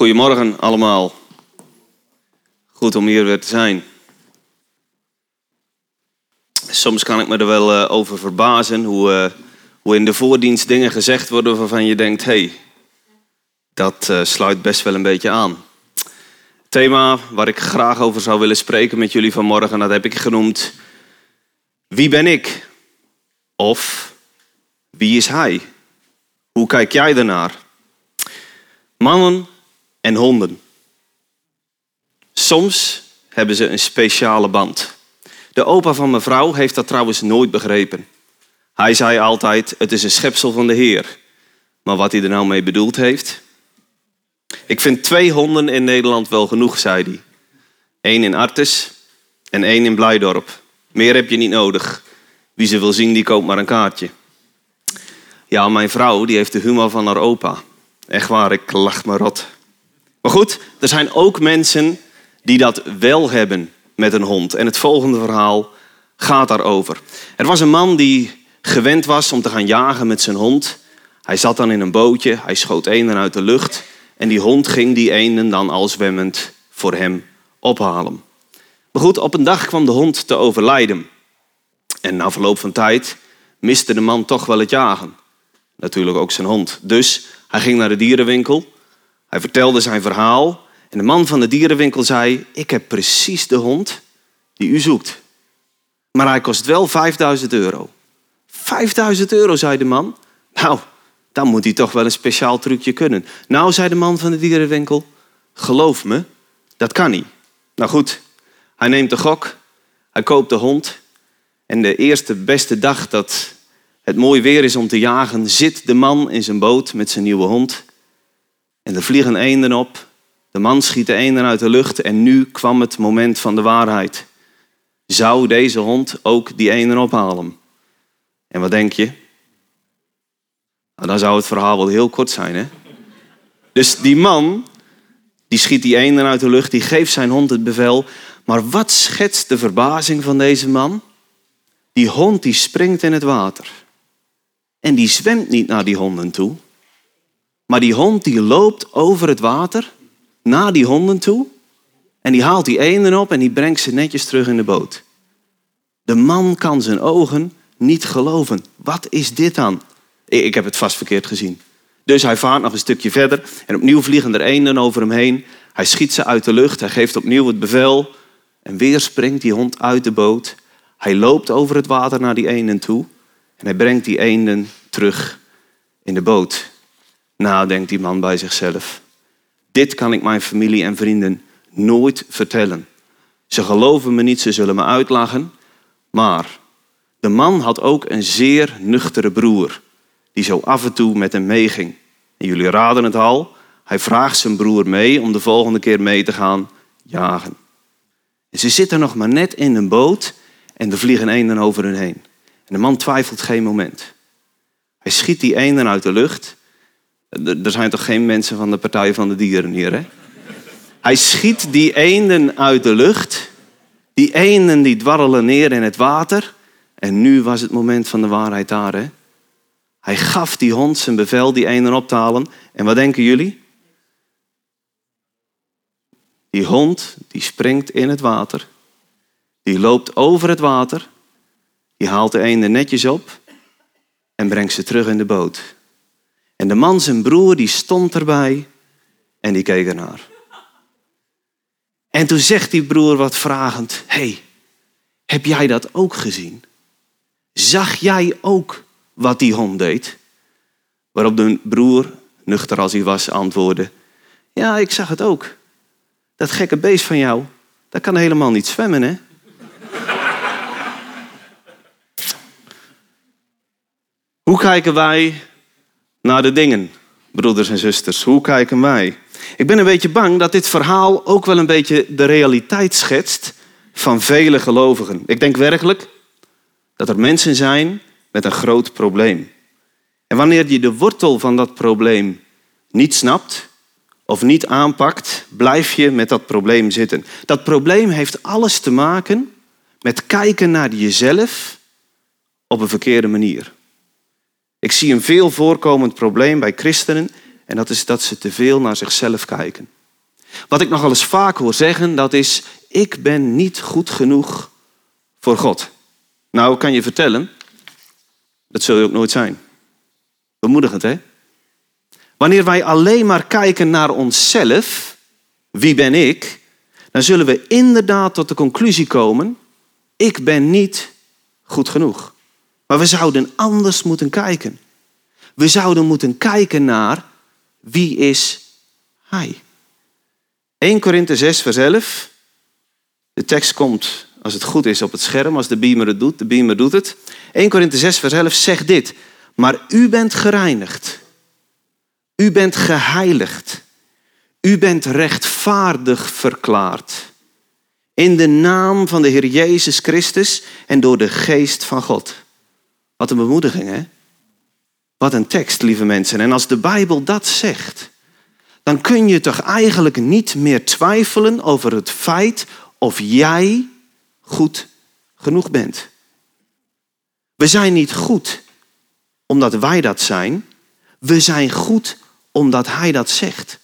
Goedemorgen allemaal. Goed om hier weer te zijn. Soms kan ik me er wel eh, over verbazen hoe, eh, hoe in de voordienst dingen gezegd worden waarvan je denkt: hé, hey, dat eh, sluit best wel een beetje aan. Het thema waar ik graag over zou willen spreken met jullie vanmorgen, dat heb ik genoemd: Wie ben ik? Of wie is hij? Hoe kijk jij ernaar? Mannen en honden. Soms hebben ze een speciale band. De opa van mijn vrouw heeft dat trouwens nooit begrepen. Hij zei altijd: Het is een schepsel van de Heer. Maar wat hij er nou mee bedoeld heeft? Ik vind twee honden in Nederland wel genoeg, zei hij. Eén in Artes en één in Blijdorp. Meer heb je niet nodig. Wie ze wil zien, die koopt maar een kaartje. Ja, mijn vrouw die heeft de humor van haar opa. Echt waar, ik lach me rot. Maar goed, er zijn ook mensen die dat wel hebben met een hond. En het volgende verhaal gaat daarover. Er was een man die gewend was om te gaan jagen met zijn hond. Hij zat dan in een bootje, hij schoot eenden uit de lucht. En die hond ging die eenden dan al zwemmend voor hem ophalen. Maar goed, op een dag kwam de hond te overlijden. En na verloop van tijd miste de man toch wel het jagen. Natuurlijk ook zijn hond. Dus hij ging naar de dierenwinkel. Hij vertelde zijn verhaal. En de man van de dierenwinkel zei: Ik heb precies de hond die u zoekt. Maar hij kost wel 5000 euro. 5000 euro, zei de man. Nou, dan moet hij toch wel een speciaal trucje kunnen. Nou, zei de man van de dierenwinkel: Geloof me, dat kan niet. Nou goed, hij neemt de gok. Hij koopt de hond. En de eerste beste dag dat het mooi weer is om te jagen, zit de man in zijn boot met zijn nieuwe hond. En er vliegen eenden op. De man schiet de eenden uit de lucht en nu kwam het moment van de waarheid. Zou deze hond ook die eenden ophalen? En wat denk je? Nou, dan zou het verhaal wel heel kort zijn, hè? Dus die man, die schiet die eenden uit de lucht, die geeft zijn hond het bevel. Maar wat schetst de verbazing van deze man? Die hond die springt in het water. En die zwemt niet naar die honden toe. Maar die hond die loopt over het water naar die honden toe. En die haalt die eenden op en die brengt ze netjes terug in de boot. De man kan zijn ogen niet geloven. Wat is dit dan? Ik heb het vast verkeerd gezien. Dus hij vaart nog een stukje verder en opnieuw vliegen er eenden over hem heen. Hij schiet ze uit de lucht, hij geeft opnieuw het bevel. En weer springt die hond uit de boot. Hij loopt over het water naar die eenden toe. En hij brengt die eenden terug in de boot. Nou, denkt die man bij zichzelf. Dit kan ik mijn familie en vrienden nooit vertellen. Ze geloven me niet, ze zullen me uitlachen. Maar de man had ook een zeer nuchtere broer, die zo af en toe met hem meeging. Jullie raden het al, hij vraagt zijn broer mee om de volgende keer mee te gaan jagen. En ze zitten nog maar net in een boot en er vliegen eenden over hun heen. En de man twijfelt geen moment. Hij schiet die eenden uit de lucht. Er zijn toch geen mensen van de Partij van de Dieren hier, hè? Hij schiet die eenden uit de lucht. Die eenden die dwarrelen neer in het water. En nu was het moment van de waarheid daar, hè? Hij gaf die hond zijn bevel die eenden op te halen. En wat denken jullie? Die hond die springt in het water. Die loopt over het water. Die haalt de eenden netjes op en brengt ze terug in de boot. En de man, zijn broer, die stond erbij en die keek ernaar. En toen zegt die broer wat vragend: hey, heb jij dat ook gezien? Zag jij ook wat die hond deed? Waarop de broer, nuchter als hij was, antwoordde: Ja, ik zag het ook. Dat gekke beest van jou, dat kan helemaal niet zwemmen, hè? Hoe kijken wij naar de dingen, broeders en zusters? Hoe kijken wij? Ik ben een beetje bang dat dit verhaal ook wel een beetje de realiteit schetst van vele gelovigen. Ik denk werkelijk dat er mensen zijn met een groot probleem. En wanneer je de wortel van dat probleem niet snapt of niet aanpakt, blijf je met dat probleem zitten. Dat probleem heeft alles te maken met kijken naar jezelf op een verkeerde manier. Ik zie een veel voorkomend probleem bij christenen En dat is dat ze te veel naar zichzelf kijken. Wat ik nogal eens vaak hoor zeggen, dat is, ik ben niet goed genoeg voor God. Nou, kan je vertellen, dat zul je ook nooit zijn. Bemoedigend, hè? Wanneer wij alleen maar kijken naar onszelf, wie ben ik, dan zullen we inderdaad tot de conclusie komen, ik ben niet goed genoeg. Maar we zouden anders moeten kijken. We zouden moeten kijken naar wie is Hij. 1 Korinthe 6 vers 11. De tekst komt, als het goed is, op het scherm, als de beamer het doet. De beamer doet het. 1 Korinthe 6 vers 11 zegt dit. Maar u bent gereinigd. U bent geheiligd. U bent rechtvaardig verklaard. In de naam van de Heer Jezus Christus en door de geest van God. Wat een bemoediging, hè? Wat een tekst, lieve mensen. En als de Bijbel dat zegt, dan kun je toch eigenlijk niet meer twijfelen over het feit of jij goed genoeg bent. We zijn niet goed omdat wij dat zijn. We zijn goed omdat Hij dat zegt.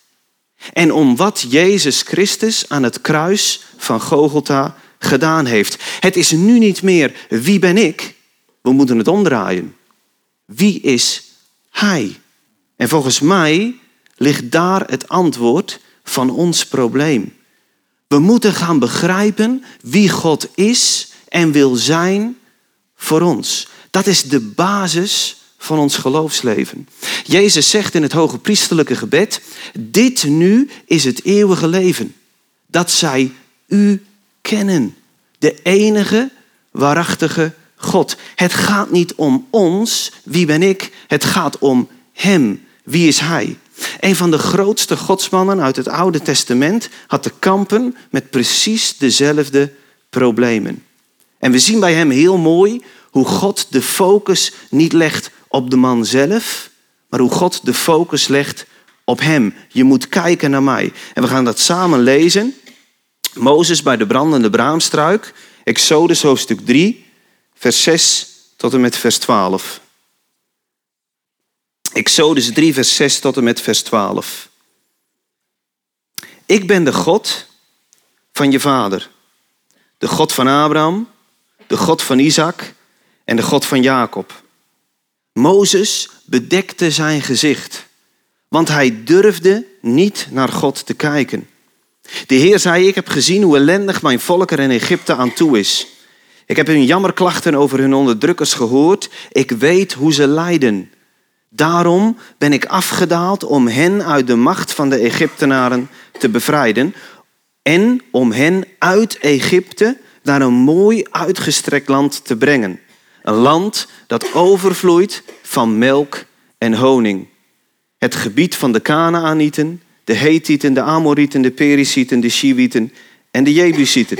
En om wat Jezus Christus aan het kruis van Gogolta gedaan heeft. Het is nu niet meer wie ben ik. We moeten het omdraaien. Wie is Hij? En volgens mij ligt daar het antwoord van ons probleem. We moeten gaan begrijpen wie God is en wil zijn voor ons. Dat is de basis van ons geloofsleven. Jezus zegt in het hoge priesterlijke gebed, dit nu is het eeuwige leven. Dat zij u kennen. De enige waarachtige God. Het gaat niet om ons, wie ben ik? Het gaat om Hem, wie is Hij? Een van de grootste godsmannen uit het Oude Testament had te kampen met precies dezelfde problemen. En we zien bij hem heel mooi hoe God de focus niet legt op de man zelf, maar hoe God de focus legt op hem. Je moet kijken naar mij. En we gaan dat samen lezen. Mozes bij de brandende braamstruik, Exodus hoofdstuk 3, vers 6 tot en met vers 12. Exodus 3, vers 6 tot en met vers 12. Ik ben de God van je vader, de God van Abraham, de God van Isaac en de God van Jacob. Mozes bedekte zijn gezicht, want hij durfde niet naar God te kijken. De Heer zei, ik heb gezien hoe ellendig mijn volk er in Egypte aan toe is. Ik heb hun jammerklachten over hun onderdrukkers gehoord. Ik weet hoe ze lijden. Daarom ben ik afgedaald om hen uit de macht van de Egyptenaren te bevrijden en om hen uit Egypte naar een mooi uitgestrekt land te brengen. Een land dat overvloeit van melk en honing. Het gebied van de Canaanieten, de Hethieten, de Amorieten, de Perisieten, de Shiwieten en de Jebusieten.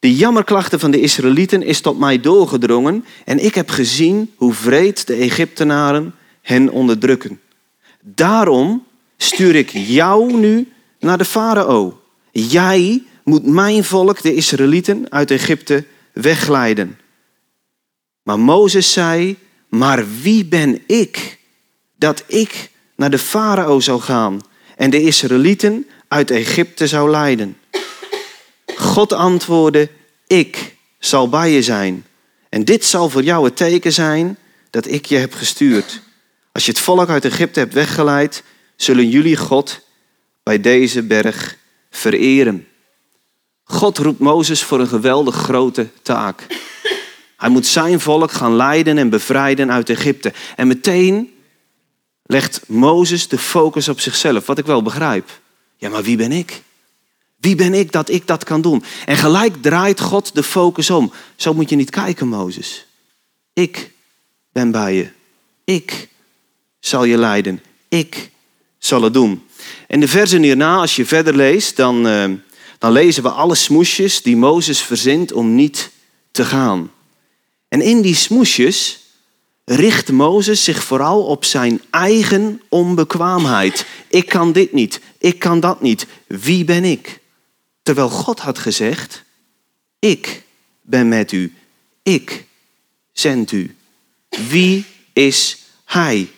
De jammerklachten van de Israëlieten is tot mij doorgedrongen en ik heb gezien hoe vreed de Egyptenaren hen onderdrukken. Daarom stuur ik jou nu naar de farao. Jij moet mijn volk, de Israëlieten, uit Egypte wegleiden. Maar Mozes zei, maar wie ben ik dat ik naar de farao zou gaan en de Israëlieten uit Egypte zou leiden? God antwoordde, ik zal bij je zijn. En dit zal voor jou het teken zijn dat ik je heb gestuurd. Als je het volk uit Egypte hebt weggeleid, zullen jullie God bij deze berg vereren. God roept Mozes voor een geweldig grote taak. Hij moet zijn volk gaan leiden en bevrijden uit Egypte. En meteen legt Mozes de focus op zichzelf, wat ik wel begrijp. Ja, maar wie ben ik? Wie ben ik dat ik dat kan doen? En gelijk draait God de focus om. Zo moet je niet kijken, Mozes. Ik ben bij je. Ik zal je leiden. Ik zal het doen. En de versen hierna, als je verder leest, dan, uh, dan lezen we alle smoesjes die Mozes verzint om niet te gaan. En in die smoesjes richt Mozes zich vooral op zijn eigen onbekwaamheid. Ik kan dit niet, ik kan dat niet. Wie ben ik? Terwijl God had gezegd, ik ben met u, ik zend u. Wie is Hij?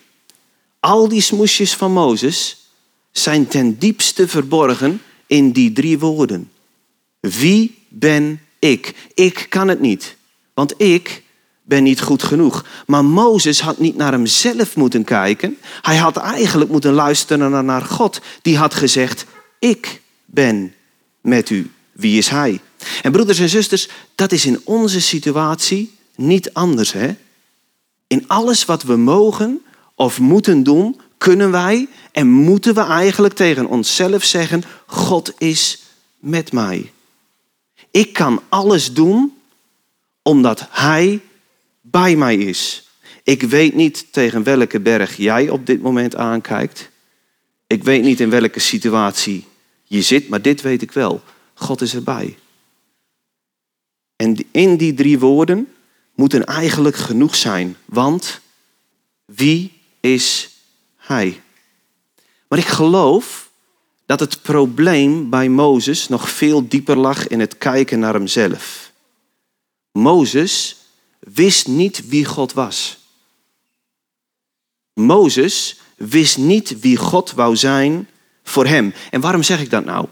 Al die smoesjes van Mozes zijn ten diepste verborgen in die drie woorden. Wie ben ik? Ik kan het niet, want ik ben niet goed genoeg. Maar Mozes had niet naar hemzelf moeten kijken. Hij had eigenlijk moeten luisteren naar God. Die had gezegd, ik ben met u. Wie is hij? En broeders en zusters, dat is in onze situatie niet anders. Hè? In alles wat we mogen of moeten doen, kunnen wij en moeten we eigenlijk tegen onszelf zeggen, God is met mij. Ik kan alles doen omdat Hij bij mij is. Ik weet niet tegen welke berg jij op dit moment aankijkt. Ik weet niet in welke situatie je zit, maar dit weet ik wel. God is erbij. En in die drie woorden moeten eigenlijk genoeg zijn. Want wie is Hij? Maar ik geloof dat het probleem bij Mozes nog veel dieper lag in het kijken naar hemzelf. Mozes wist niet wie God was. Mozes wist niet wie God wou zijn voor hem. En waarom zeg ik dat nou?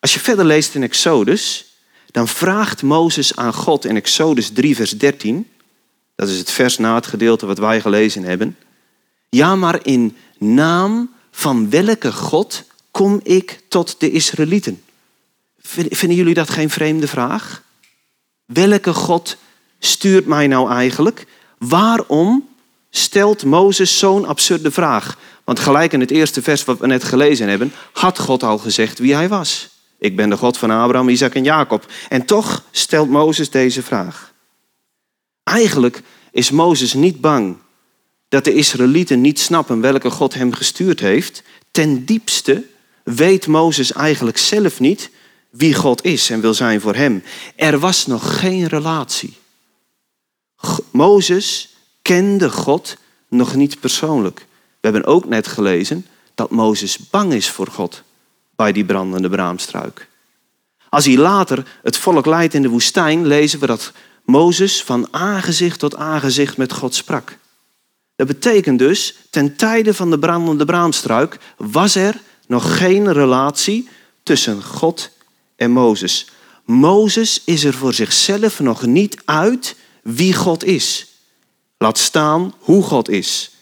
Als je verder leest in Exodus, dan vraagt Mozes aan God in Exodus 3, vers 13, dat is het vers na het gedeelte wat wij gelezen hebben, ja, maar in naam van welke God kom ik tot de Israëlieten? Vinden jullie dat geen vreemde vraag? Welke God stuurt mij nou eigenlijk? Waarom stelt Mozes zo'n absurde vraag? Want gelijk in het eerste vers wat we net gelezen hebben, had God al gezegd wie hij was. Ik ben de God van Abraham, Isaac en Jacob. En toch stelt Mozes deze vraag. Eigenlijk is Mozes niet bang dat de Israëlieten niet snappen welke God hem gestuurd heeft. Ten diepste weet Mozes eigenlijk zelf niet wie God is en wil zijn voor hem. Er was nog geen relatie. Mozes kende God nog niet persoonlijk. We hebben ook net gelezen dat Mozes bang is voor God bij die brandende braamstruik. Als hij later het volk leidt in de woestijn, lezen we dat Mozes van aangezicht tot aangezicht met God sprak. Dat betekent dus, ten tijde van de brandende braamstruik was er nog geen relatie tussen God en Mozes. Mozes is er voor zichzelf nog niet uit wie God is. Laat staan hoe God is.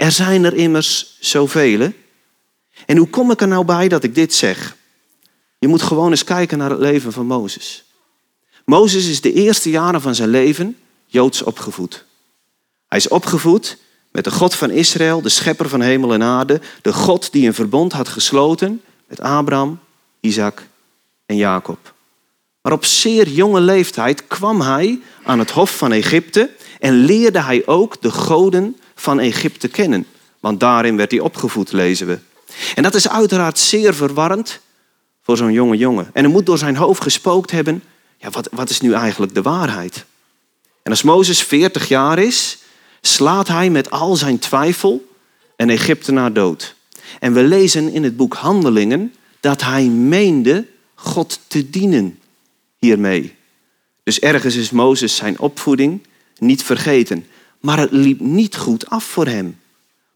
Er zijn er immers zoveel. En hoe kom ik er nou bij dat ik dit zeg? Je moet gewoon eens kijken naar het leven van Mozes. Mozes is de eerste jaren van zijn leven joods opgevoed. Hij is opgevoed met de God van Israël, de schepper van hemel en aarde, de God die een verbond had gesloten met Abraham, Isaac en Jacob. Maar op zeer jonge leeftijd kwam hij aan het hof van Egypte en leerde hij ook de goden van Egypte kennen. Want daarin werd hij opgevoed, lezen we. En dat is uiteraard zeer verwarrend voor zo'n jonge jongen. En er moet door zijn hoofd gespookt hebben, ja, wat, wat is nu eigenlijk de waarheid? En als Mozes 40 jaar is, slaat hij met al zijn twijfel een Egyptenaar dood. En we lezen in het boek Handelingen dat hij meende God te dienen hiermee. Dus ergens is Mozes zijn opvoeding niet vergeten. Maar het liep niet goed af voor hem.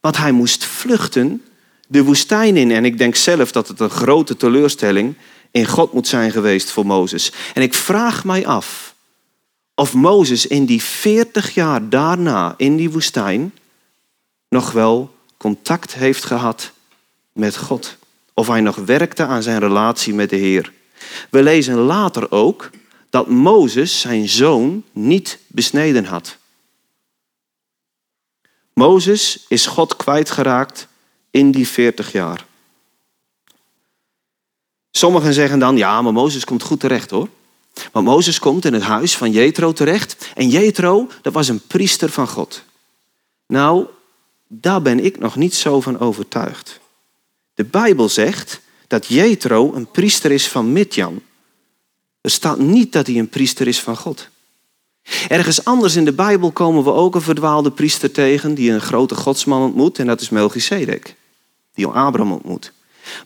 Want hij moest vluchten de woestijn in. En ik denk zelf dat het een grote teleurstelling in God moet zijn geweest voor Mozes. En ik vraag mij af of Mozes in die 40 jaar daarna in die woestijn nog wel contact heeft gehad met God. Of hij nog werkte aan zijn relatie met de Heer. We lezen later ook dat Mozes zijn zoon niet besneden had. Mozes is God kwijtgeraakt in die 40 jaar. Sommigen zeggen dan, ja, maar Mozes komt goed terecht hoor. Want Mozes komt in het huis van Jethro terecht. En Jethro, dat was een priester van God. Nou, daar ben ik nog niet zo van overtuigd. De Bijbel zegt dat Jethro een priester is van Midjan. Er staat niet dat hij een priester is van God. Ergens anders in de Bijbel komen we ook een verdwaalde priester tegen die een grote godsman ontmoet en dat is Melchizedek, die Abraham ontmoet.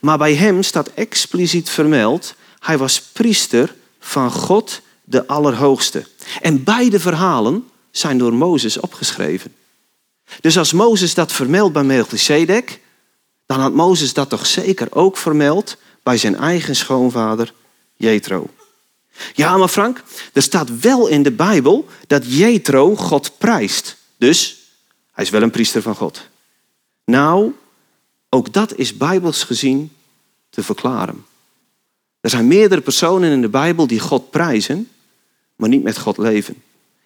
Maar bij hem staat expliciet vermeld, hij was priester van God de Allerhoogste. En beide verhalen zijn door Mozes opgeschreven. Dus als Mozes dat vermeldt bij Melchizedek, dan had Mozes dat toch zeker ook vermeld bij zijn eigen schoonvader Jethro. Ja, maar Frank, er staat wel in de Bijbel dat Jethro God prijst. Dus hij is wel een priester van God. Nou, ook dat is bijbels gezien te verklaren. Er zijn meerdere personen in de Bijbel die God prijzen, maar niet met God leven.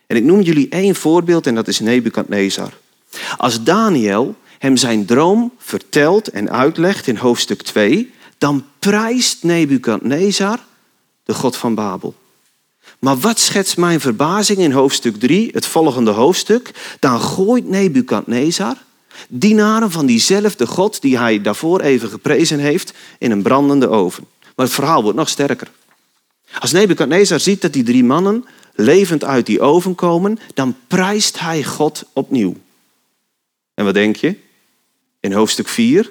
En ik noem jullie één voorbeeld en dat is Nebukadnezar. Als Daniel hem zijn droom vertelt en uitlegt in hoofdstuk 2, dan prijst Nebukadnezar de God van Babel. Maar wat schetst mijn verbazing in hoofdstuk 3, het volgende hoofdstuk? Dan gooit Nebukadnezar dienaren van diezelfde God die hij daarvoor even geprezen heeft in een brandende oven. Maar het verhaal wordt nog sterker. Als Nebukadnezar ziet dat die drie mannen levend uit die oven komen, dan prijst hij God opnieuw. En wat denk je? In hoofdstuk 4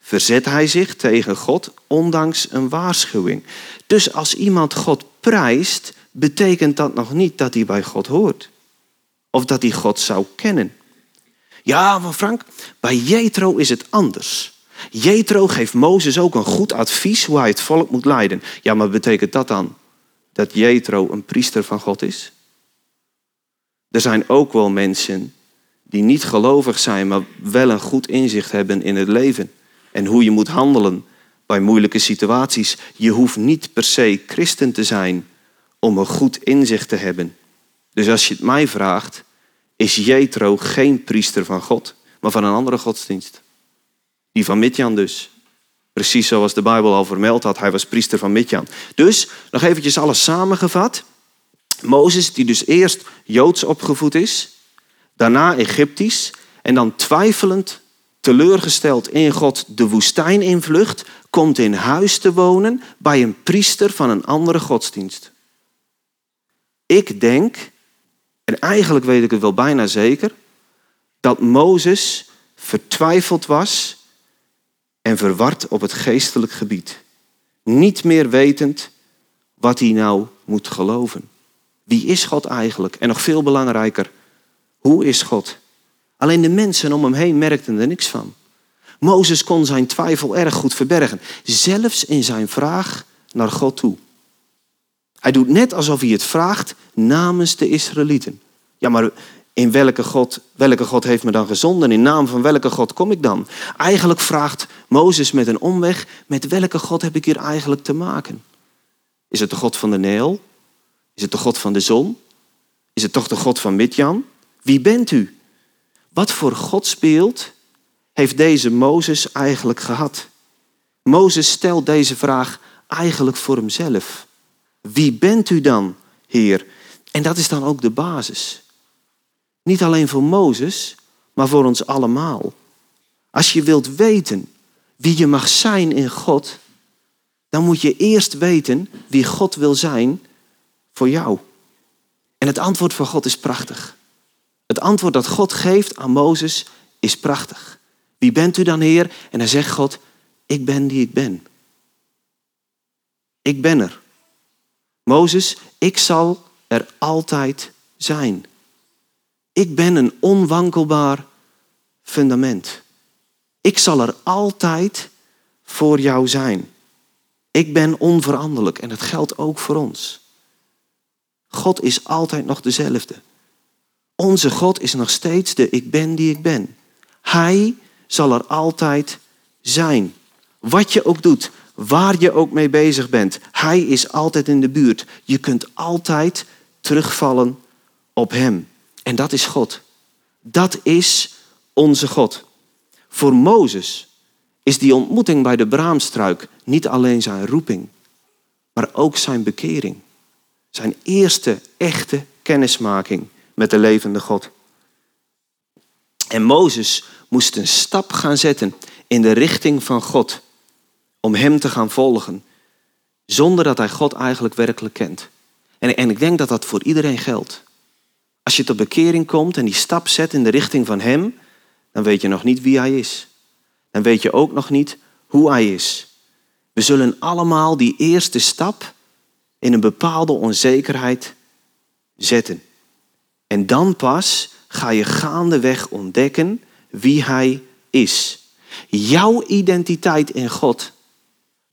verzet hij zich tegen God ondanks een waarschuwing. Dus als iemand God prijst, betekent dat nog niet dat hij bij God hoort. Of dat hij God zou kennen. Ja, maar Frank, bij Jethro is het anders. Jethro geeft Mozes ook een goed advies hoe hij het volk moet leiden. Ja, maar betekent dat dan dat Jethro een priester van God is? Er zijn ook wel mensen die niet gelovig zijn, maar wel een goed inzicht hebben in het leven en hoe je moet handelen bij moeilijke situaties. Je hoeft niet per se christen te zijn om een goed inzicht te hebben. Dus als je het mij vraagt, is Jethro geen priester van God, maar van een andere godsdienst. Die van Midjan dus. Precies zoals de Bijbel al vermeld had, hij was priester van Midjan. Dus, nog eventjes alles samengevat. Mozes, die dus eerst Joods opgevoed is, daarna Egyptisch en dan twijfelend, teleurgesteld in God de woestijn invlucht, komt in huis te wonen bij een priester van een andere godsdienst. Ik denk, en eigenlijk weet ik het wel bijna zeker, dat Mozes vertwijfeld was en verward op het geestelijk gebied. Niet meer wetend wat hij nou moet geloven. Wie is God eigenlijk? En nog veel belangrijker, hoe is God? Alleen de mensen om hem heen merkten er niks van. Mozes kon zijn twijfel erg goed verbergen, zelfs in zijn vraag naar God toe. Hij doet net alsof hij het vraagt namens de Israëlieten. Ja, maar in welke God, welke God heeft me dan gezonden? In naam van welke God kom ik dan? Eigenlijk vraagt Mozes met een omweg, met welke God heb ik hier eigenlijk te maken? Is het de God van de Neel? Is het de God van de zon? Is het toch de God van Midjan? Wie bent u? Wat voor Godsbeeld heeft deze Mozes eigenlijk gehad? Mozes stelt deze vraag eigenlijk voor hemzelf. Wie bent u dan, Heer? En dat is dan ook de basis. Niet alleen voor Mozes, maar voor ons allemaal. Als je wilt weten wie je mag zijn in God, dan moet je eerst weten wie God wil zijn voor jou. En het antwoord van God is prachtig. Het antwoord dat God geeft aan Mozes is prachtig. Wie bent u dan, Heer? En dan zegt God, ik ben die ik ben. Ik ben er. Mozes, ik zal er altijd zijn. Ik ben een onwankelbaar fundament. Ik zal er altijd voor jou zijn. Ik ben onveranderlijk en dat geldt ook voor ons. God is altijd nog dezelfde. Onze God is nog steeds de ik ben die ik ben. Hij zal er altijd zijn. Wat je ook doet, waar je ook mee bezig bent, Hij is altijd in de buurt. Je kunt altijd terugvallen op Hem. En dat is God. Dat is onze God. Voor Mozes is die ontmoeting bij de braamstruik niet alleen zijn roeping, maar ook zijn bekering. Zijn eerste echte kennismaking met de levende God. En Mozes moest een stap gaan zetten in de richting van God om Hem te gaan volgen, zonder dat hij God eigenlijk werkelijk kent. En, en ik denk dat dat voor iedereen geldt. Als je tot bekering komt en die stap zet in de richting van Hem, dan weet je nog niet wie Hij is. Dan weet je ook nog niet hoe Hij is. We zullen allemaal die eerste stap in een bepaalde onzekerheid zetten. En dan pas ga je gaandeweg ontdekken wie Hij is. Jouw identiteit in God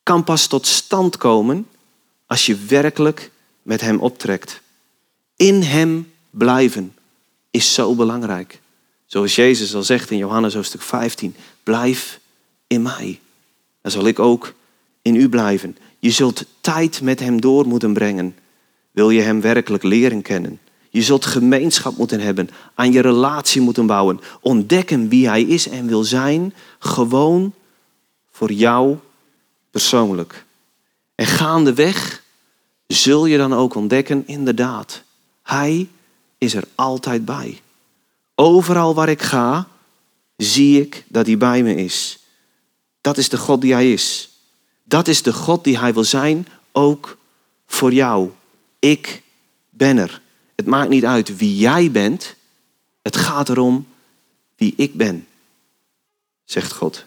kan pas tot stand komen als je werkelijk met Hem optrekt. In Hem blijven is zo belangrijk. Zoals Jezus al zegt in Johannes hoofdstuk 15, blijf in mij. Dan zal ik ook in u blijven. Je zult tijd met Hem door moeten brengen. Wil je Hem werkelijk leren kennen? Je zult gemeenschap moeten hebben, aan je relatie moeten bouwen, ontdekken wie Hij is en wil zijn, gewoon voor jou persoonlijk. En gaandeweg zul je dan ook ontdekken, inderdaad, Hij is er altijd bij. Overal waar ik ga, zie ik dat Hij bij me is. Dat is de God die Hij is. Dat is de God die Hij wil zijn, ook voor jou. Ik ben er. Het maakt niet uit wie jij bent. Het gaat erom wie ik ben, zegt God.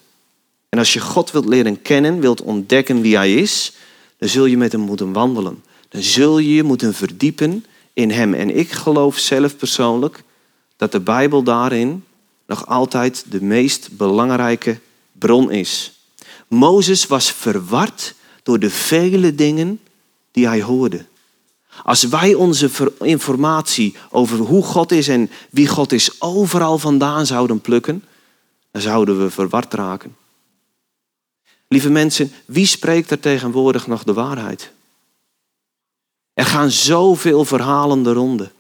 En als je God wilt leren kennen, wilt ontdekken wie Hij is, dan zul je met Hem moeten wandelen. Dan zul je je moeten verdiepen in Hem. En ik geloof zelf persoonlijk dat de Bijbel daarin nog altijd de meest belangrijke bron is. Mozes was verward door de vele dingen die hij hoorde. Als wij onze informatie over hoe God is en wie God is overal vandaan zouden plukken, dan zouden we verward raken. Lieve mensen, wie spreekt er tegenwoordig nog de waarheid? Er gaan zoveel verhalen de ronde.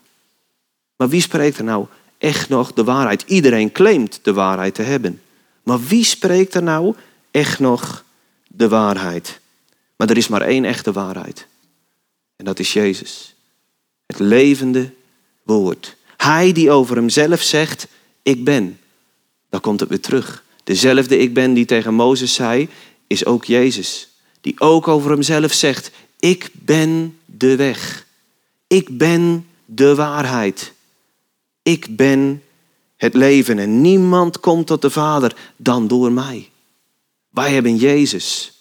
Maar wie spreekt er nou echt nog de waarheid? Iedereen claimt de waarheid te hebben. Maar wie spreekt er nou echt nog de waarheid? Maar er is maar één echte waarheid. En dat is Jezus. Het levende woord. Hij die over hemzelf zegt, ik ben. Dan komt het weer terug. Dezelfde ik ben die tegen Mozes zei, is ook Jezus. Die ook over hemzelf zegt, ik ben de weg. Ik ben de waarheid. Ik ben het leven en niemand komt tot de Vader dan door mij. Wij hebben Jezus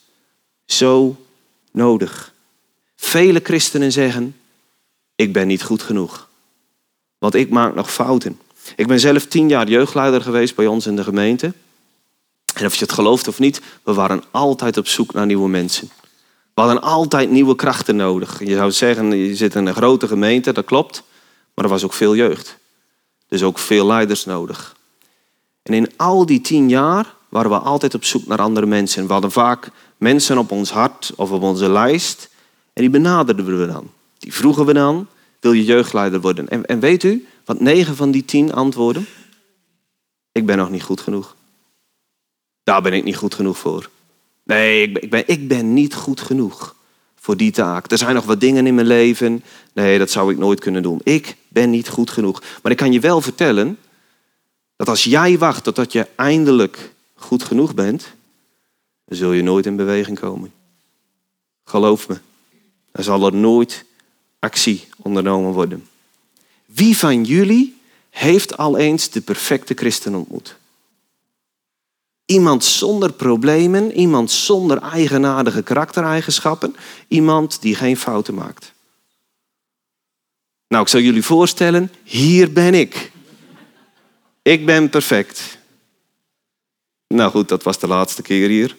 zo nodig. Vele christenen zeggen, ik ben niet goed genoeg. Want ik maak nog fouten. Ik ben zelf tien jaar jeugdleider geweest bij ons in de gemeente. En of je het gelooft of niet, we waren altijd op zoek naar nieuwe mensen. We hadden altijd nieuwe krachten nodig. Je zou zeggen, je zit in een grote gemeente, dat klopt. Maar er was ook veel jeugd. Dus ook veel leiders nodig. En in al die tien jaar waren we altijd op zoek naar andere mensen. We hadden vaak mensen op ons hart of op onze lijst. En die benaderden we dan. Die vroegen we dan, wil je jeugdleider worden? En, en weet u, wat negen van die tien antwoorden? Ik ben nog niet goed genoeg. Daar ben ik niet goed genoeg voor. Nee, ik ben, ik ben, ik ben niet goed genoeg voor die taak. Er zijn nog wat dingen in mijn leven. Nee, dat zou ik nooit kunnen doen. Ik ben niet goed genoeg. Maar ik kan je wel vertellen dat als jij wacht totdat je eindelijk goed genoeg bent, dan zul je nooit in beweging komen. Geloof me, dan zal er nooit actie ondernomen worden. Wie van jullie heeft al eens de perfecte christen ontmoet? Iemand zonder problemen, iemand zonder eigenaardige karaktereigenschappen, iemand die geen fouten maakt. Nou, ik zal jullie voorstellen, hier ben ik. Ik ben perfect. Nou goed, dat was de laatste keer hier.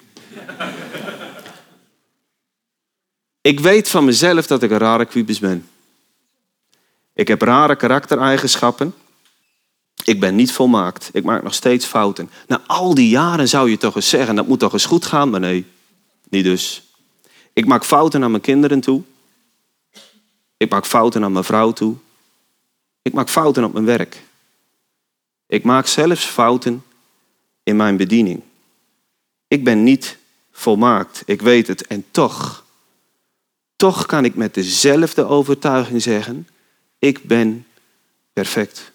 Ik weet van mezelf dat ik een rare kwibus ben. Ik heb rare karaktereigenschappen. Ik ben niet volmaakt. Ik maak nog steeds fouten. Na al die jaren zou je toch eens zeggen, dat moet toch eens goed gaan? Maar nee, niet dus. Ik maak fouten naar mijn kinderen toe. Ik maak fouten naar mijn vrouw toe. Ik maak fouten op mijn werk. Ik maak zelfs fouten in mijn bediening. Ik ben niet volmaakt. Ik weet het. En toch, toch kan ik met dezelfde overtuiging zeggen, ik ben perfect.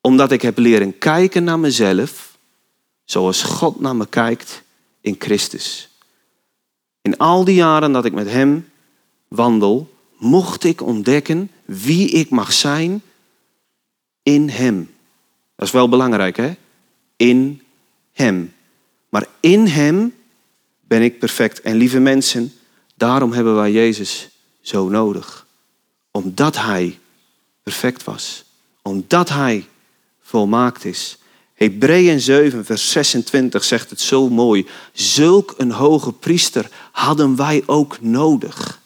Omdat ik heb leren kijken naar mezelf zoals God naar me kijkt in Christus. In al die jaren dat ik met Hem wandel, mocht ik ontdekken wie ik mag zijn in Hem. Dat is wel belangrijk, hè? In Hem. Maar in Hem ben ik perfect. En lieve mensen, daarom hebben wij Jezus zo nodig. Omdat Hij perfect was. omdat Hij volmaakt is. Hebreeën 7, vers 26 zegt het zo mooi. Zulk een hoge priester hadden wij ook nodig.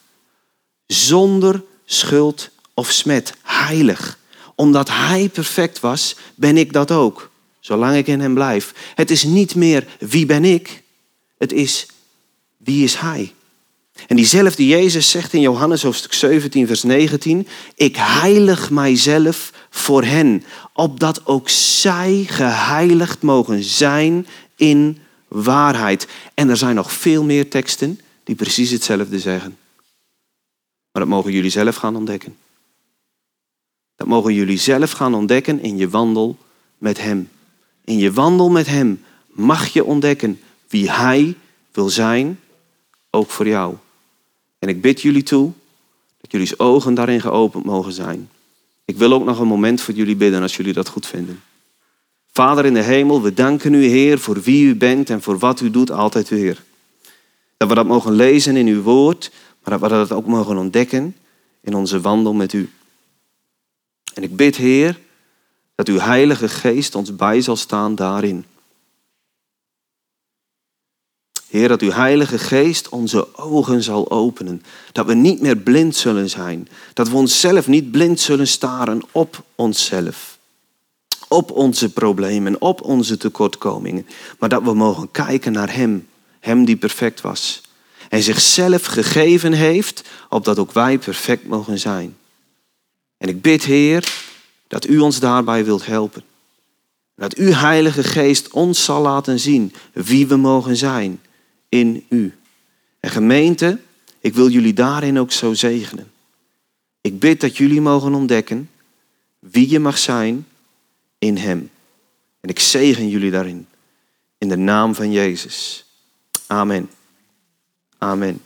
Zonder schuld of smet, heilig. Omdat Hij perfect was, ben ik dat ook. Zolang ik in Hem blijf. Het is niet meer wie ben ik, het is wie is Hij. En diezelfde Jezus zegt in Johannes hoofdstuk 17, vers 19: Ik heilig mijzelf voor hen, opdat ook zij geheiligd mogen zijn in waarheid. En er zijn nog veel meer teksten die precies hetzelfde zeggen. Maar dat mogen jullie zelf gaan ontdekken. Dat mogen jullie zelf gaan ontdekken in je wandel met Hem. In je wandel met Hem mag je ontdekken wie Hij wil zijn, ook voor jou. En ik bid jullie toe dat jullie ogen daarin geopend mogen zijn. Ik wil ook nog een moment voor jullie bidden als jullie dat goed vinden. Vader in de hemel, we danken u Heer voor wie u bent en voor wat u doet altijd weer. Dat we dat mogen lezen in uw woord, maar dat we dat ook mogen ontdekken in onze wandel met u. En ik bid Heer dat uw Heilige Geest ons bij zal staan daarin. Heer, dat uw Heilige Geest onze ogen zal openen. Dat we niet meer blind zullen zijn. Dat we onszelf niet blind zullen staren op onszelf. Op onze problemen, op onze tekortkomingen. Maar dat we mogen kijken naar Hem. Hem die perfect was. En zichzelf gegeven heeft, opdat ook wij perfect mogen zijn. En ik bid, Heer, dat u ons daarbij wilt helpen. Dat uw Heilige Geest ons zal laten zien wie we mogen zijn in u. En gemeente, ik wil jullie daarin ook zo zegenen. Ik bid dat jullie mogen ontdekken wie je mag zijn in Hem. En ik zegen jullie daarin. In de naam van Jezus. Amen. Amen.